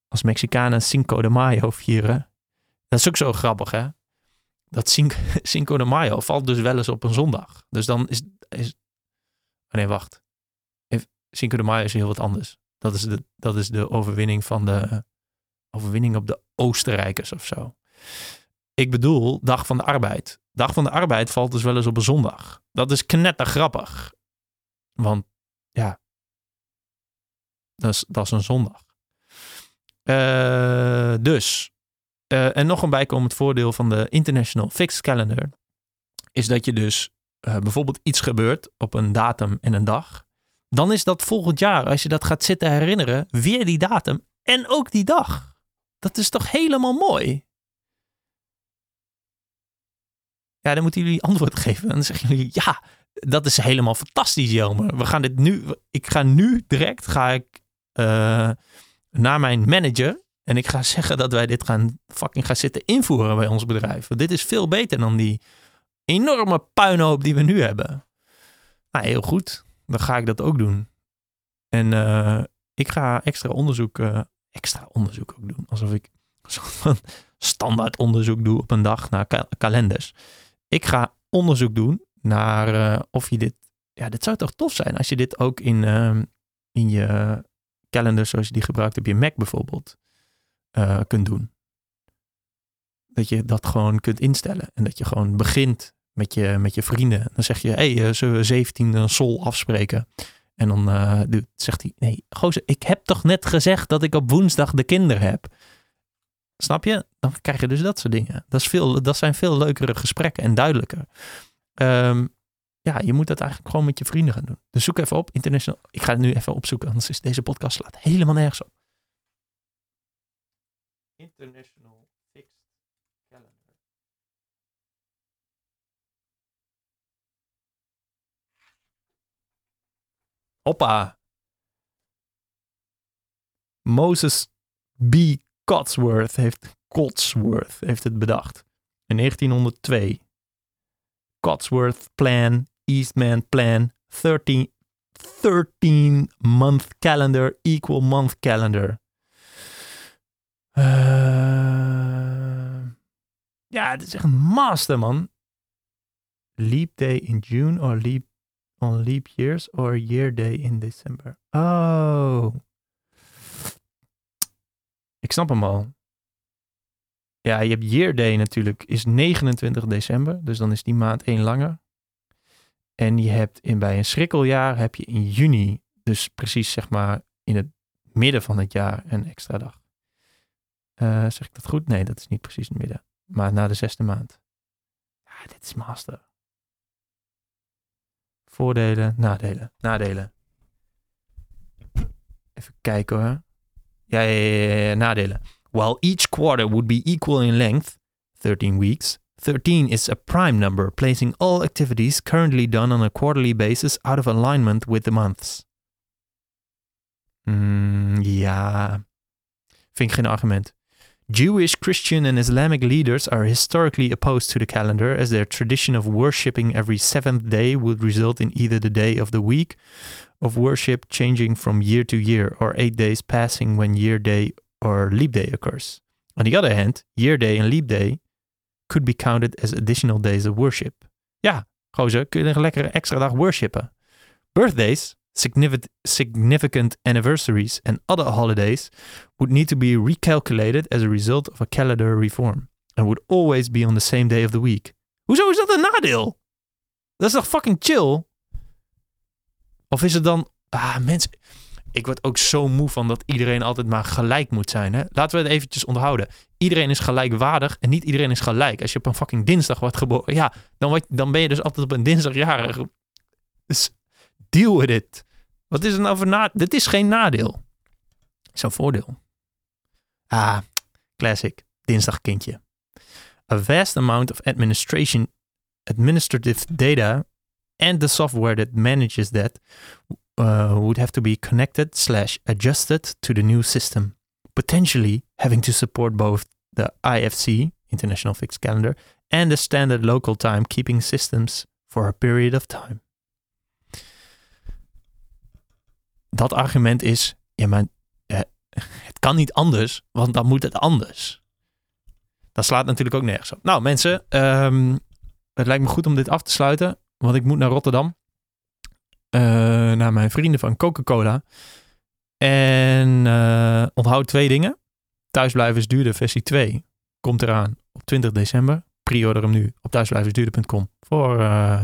Als Mexicanen Cinco de Mayo vieren. Dat is ook zo grappig, hè? Dat Cinco, de Mayo valt dus wel eens op een zondag. Dus dan is... is oh nee, wacht. Cinco de Mayo is heel wat anders. Dat is de, dat is de overwinning van de... Overwinning op de Oostenrijkers of zo. Ik bedoel, Dag van de Arbeid. Dag van de Arbeid valt dus wel eens op een zondag. Dat is knettergrappig. Want ja, dat is, dat is een zondag. Uh, dus uh, en nog een bijkomend voordeel van de International Fixed Calendar is dat je dus uh, bijvoorbeeld iets gebeurt op een datum en een dag. Dan is dat volgend jaar, als je dat gaat zitten herinneren, weer die datum en ook die dag. Dat is toch helemaal mooi? Ja, dan moeten jullie antwoord geven. En dan zeggen jullie, ja, dat is helemaal fantastisch, Jelmer. We gaan dit nu, ik ga nu direct, ga ik uh, naar mijn manager en ik ga zeggen dat wij dit gaan fucking gaan zitten invoeren bij ons bedrijf. Want dit is veel beter dan die enorme puinhoop die we nu hebben. Nou, heel goed. Dan ga ik dat ook doen. En uh, ik ga extra onderzoek, uh, extra onderzoek ook doen. Alsof ik standaard onderzoek doe op een dag naar ka kalenders. Ik ga onderzoek doen naar uh, of je dit... Ja, dit zou toch tof zijn als je dit ook in, in je calendar zoals je die gebruikt op je Mac bijvoorbeeld uh, kunt doen. Dat je dat gewoon kunt instellen. En dat je gewoon begint met je, met je vrienden. Dan zeg je, hé, hey, uh, zullen we 17 sol afspreken? En dan uh, zegt hij, nee, gozer, ik heb toch net gezegd dat ik op woensdag de kinderen heb. Snap je? Dan krijg je dus dat soort dingen. Dat, is veel, dat zijn veel leukere gesprekken en duidelijker. Um, ja, je moet dat eigenlijk gewoon met je vrienden gaan doen. Dus zoek even op, international. Ik ga het nu even opzoeken, anders is deze podcast slaat helemaal nergens op. International Fixed Calendar. Hoppa. Moses B. Cotsworth heeft, Cotsworth heeft het bedacht. In 1902. Cotsworth Plan, Eastman Plan, 13, 13 month calendar, equal month calendar. Uh, ja, het is echt een master, man. Leap day in June or leap on leap years or year day in December. Oh. Ik snap hem al. Ja, je hebt year day natuurlijk, is 29 december. Dus dan is die maand één langer. En je hebt in, bij een schrikkeljaar heb je in juni, dus precies zeg maar in het midden van het jaar, een extra dag. Uh, zeg ik dat goed? Nee, dat is niet precies het midden. Maar na de zesde maand. Ja, dit is master. Voordelen, nadelen. Nadelen. Even kijken hoor. Ja, ja, ja, ja, nadelen. While each quarter would be equal in length, 13 weeks, 13 is a prime number, placing all activities currently done on a quarterly basis out of alignment with the months. Mm, ja, vind ik geen argument. Jewish, Christian, and Islamic leaders are historically opposed to the calendar, as their tradition of worshipping every seventh day would result in either the day of the week of worship changing from year to year, or eight days passing when year day or leap day occurs. On the other hand, year day and leap day could be counted as additional days of worship. Ja, gozer, kun je een lekkere extra dag worshipen. Birthdays significant, anniversaries and other holidays would need to be recalculated as a result of a calendar reform and would always be on the same day of the week. Hoezo is dat een nadeel? Dat is toch fucking chill? Of is het dan... Ah, mensen... Ik word ook zo moe van dat iedereen altijd maar gelijk moet zijn. Hè? Laten we het eventjes onthouden. Iedereen is gelijkwaardig en niet iedereen is gelijk. Als je op een fucking dinsdag wordt geboren... Ja, dan, word, dan ben je dus altijd op een dinsdag jarig. Dus deal with it. Wat is het nou voor nadeel? Dit is geen nadeel. Zo'n voordeel. Ah, classic. Dinsdag kindje. A vast amount of administration, administrative data and the software that manages that uh, would have to be connected slash adjusted to the new system, potentially having to support both the IFC, International Fixed Calendar, and the standard local time keeping systems for a period of time. Dat argument is, ja maar eh, het kan niet anders, want dan moet het anders. Dat slaat natuurlijk ook nergens op. Nou mensen, um, het lijkt me goed om dit af te sluiten, want ik moet naar Rotterdam. Uh, naar mijn vrienden van Coca-Cola. En uh, onthoud twee dingen. Thuisblijven is duurder, versie 2 komt eraan op 20 december. Pre-order hem nu op thuisblijvensduurder.com voor, uh,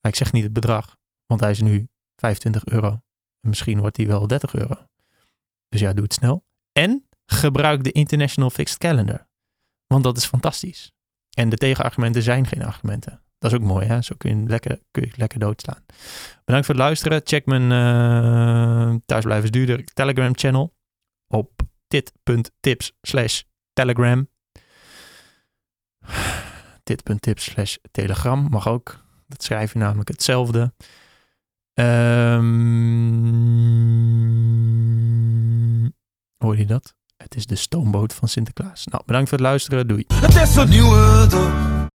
ik zeg niet het bedrag, want hij is nu 25 euro. Misschien wordt hij wel 30 euro. Dus ja, doe het snel. En gebruik de International Fixed Calendar. Want dat is fantastisch. En de tegenargumenten zijn geen argumenten. Dat is ook mooi, hè? Zo kun je lekker, kun je lekker doodslaan. Bedankt voor het luisteren. Check mijn uh, thuisblijvers duurder Telegram channel op dit.tips slash telegram. Dit.tips slash telegram mag ook. Dat schrijf je namelijk hetzelfde. Um, hoor je dat? Het is de stoomboot van Sinterklaas. Nou, bedankt voor het luisteren. Doei. Het is een nieuwe.